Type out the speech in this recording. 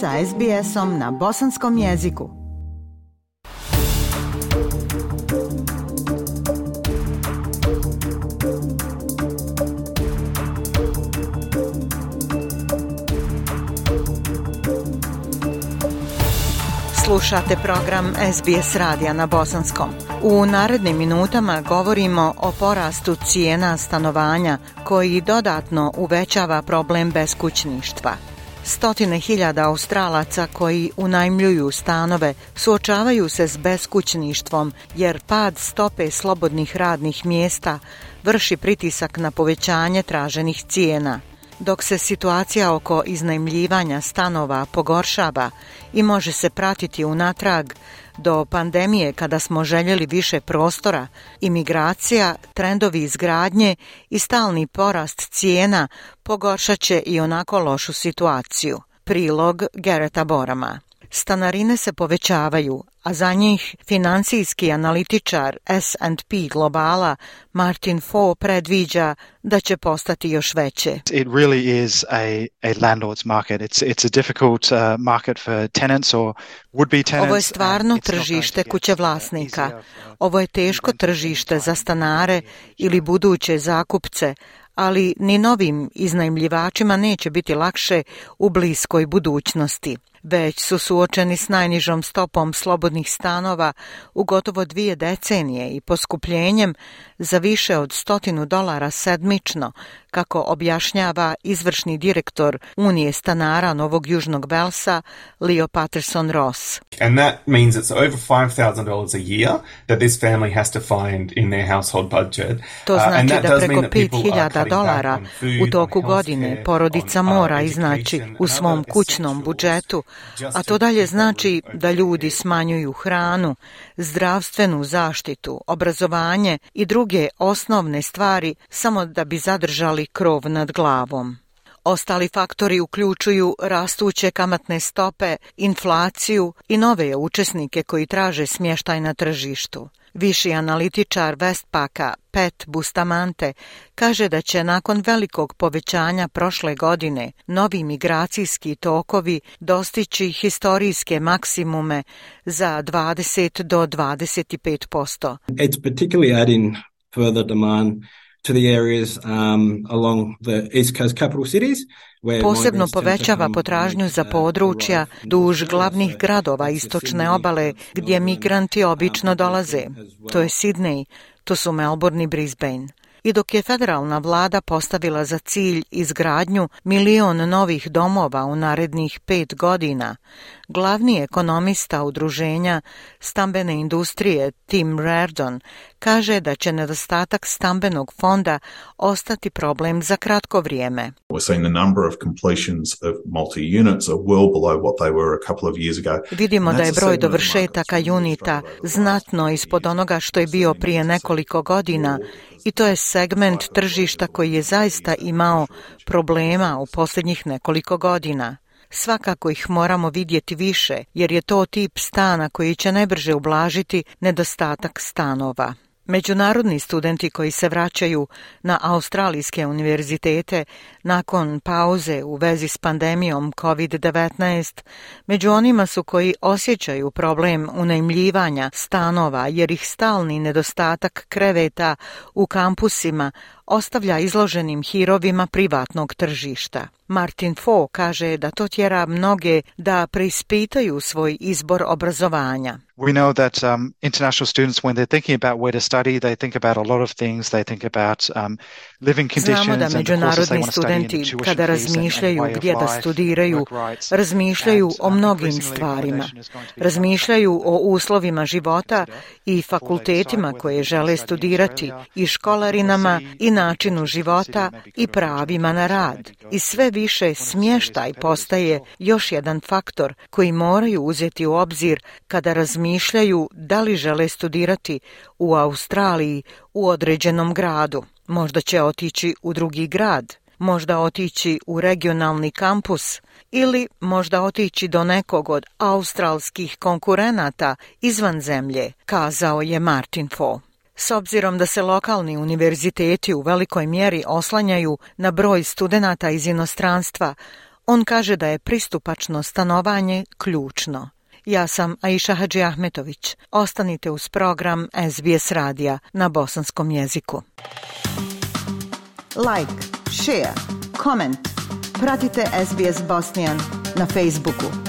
sa SBS-om na bosanskom jeziku. Slušate program SBS radija na bosanskom. U narednim minutama govorimo o porastu cijena stanovanja koji dodatno uvećava problem beskućništva. Stotine hiljada Australaca koji unajmljuju stanove suočavaju se s beskućništvom jer pad stope slobodnih radnih mjesta vrši pritisak na povećanje traženih cijena. Dok se situacija oko iznajmljivanja stanova pogoršava i može se pratiti unatrag do pandemije kada smo željeli više prostora, imigracija, trendovi izgradnje i stalni porast cijena pogoršat će i onako lošu situaciju. Prilog Gereta Borama. Stanarine se povećavaju a za njih financijski analitičar S&P Globala Martin Fo predviđa da će postati još veće. It Ovo je stvarno tržište kuće vlasnika. Ovo je teško tržište za stanare ili buduće zakupce, ali ni novim iznajmljivačima neće biti lakše u bliskoj budućnosti već su suočeni s najnižom stopom slobodnih stanova u gotovo dvije decenije i poskupljenjem za više od stotinu dolara sedmično, kako objašnjava izvršni direktor Unije stanara Novog Južnog Velsa, Leo Patterson Ross. And that means it's over a year that this family has to find in their household budget. To uh, znači da preko 5.000 dolara u toku godine porodica mora iznaći u svom kućnom budžetu a to dalje znači da ljudi smanjuju hranu, zdravstvenu zaštitu, obrazovanje i druge osnovne stvari samo da bi zadržali krov nad glavom. Ostali faktori uključuju rastuće kamatne stope, inflaciju i nove učesnike koji traže smještaj na tržištu. Viši analitičar Westpaka Pet Bustamante kaže da će nakon velikog povećanja prošle godine novi migracijski tokovi dostići historijske maksimume za 20 do 25 posto. It's particularly adding further demand Posebno povećava potražnju za uh, područja duž glavnih gradova istočne obale uh, gdje migranti uh, obično dolaze. To je Sydney, to su Melbourne i Brisbane. I dok je federalna vlada postavila za cilj izgradnju milion novih domova u narednih pet godina, glavni ekonomista udruženja stambene industrije Tim Reardon kaže da će nedostatak stambenog fonda ostati problem za kratko vrijeme. Vidimo da je broj dovršetaka unita znatno ispod onoga što je bio prije nekoliko godina i to je segment tržišta koji je zaista imao problema u posljednjih nekoliko godina. Svakako ih moramo vidjeti više jer je to tip stana koji će najbrže ublažiti nedostatak stanova. Međunarodni studenti koji se vraćaju na australijske univerzitete nakon pauze u vezi s pandemijom COVID-19, među onima su koji osjećaju problem unajmljivanja stanova jer ih stalni nedostatak kreveta u kampusima ostavlja izloženim hirovima privatnog tržišta. Martin Fo kaže da to tjera mnoge da preispitaju svoj izbor obrazovanja. We know that um, international students, when they're thinking about where to study, they think about a lot of things. They think about um, living conditions Znamo da međunarodni studenti kada razmišljaju gdje da studiraju, razmišljaju o um, mnogim stvarima. Razmišljaju o uslovima života i fakultetima koje žele studirati i školarinama i načinu života i pravima na rad. I sve više smještaj postaje još jedan faktor koji moraju uzeti u obzir kada razmišljaju da li žele studirati u Australiji u određenom gradu. Možda će otići u drugi grad, možda otići u regionalni kampus ili možda otići do nekog od australskih konkurenata izvan zemlje, kazao je Martin Fo. S obzirom da se lokalni univerziteti u velikoj mjeri oslanjaju na broj studenata iz inostranstva, on kaže da je pristupačno stanovanje ključno. Ja sam Aisha Hadži Ahmetović. Ostanite uz program SBS radija na bosanskom jeziku. Like, share, comment. Pratite SBS Bosnian na Facebooku.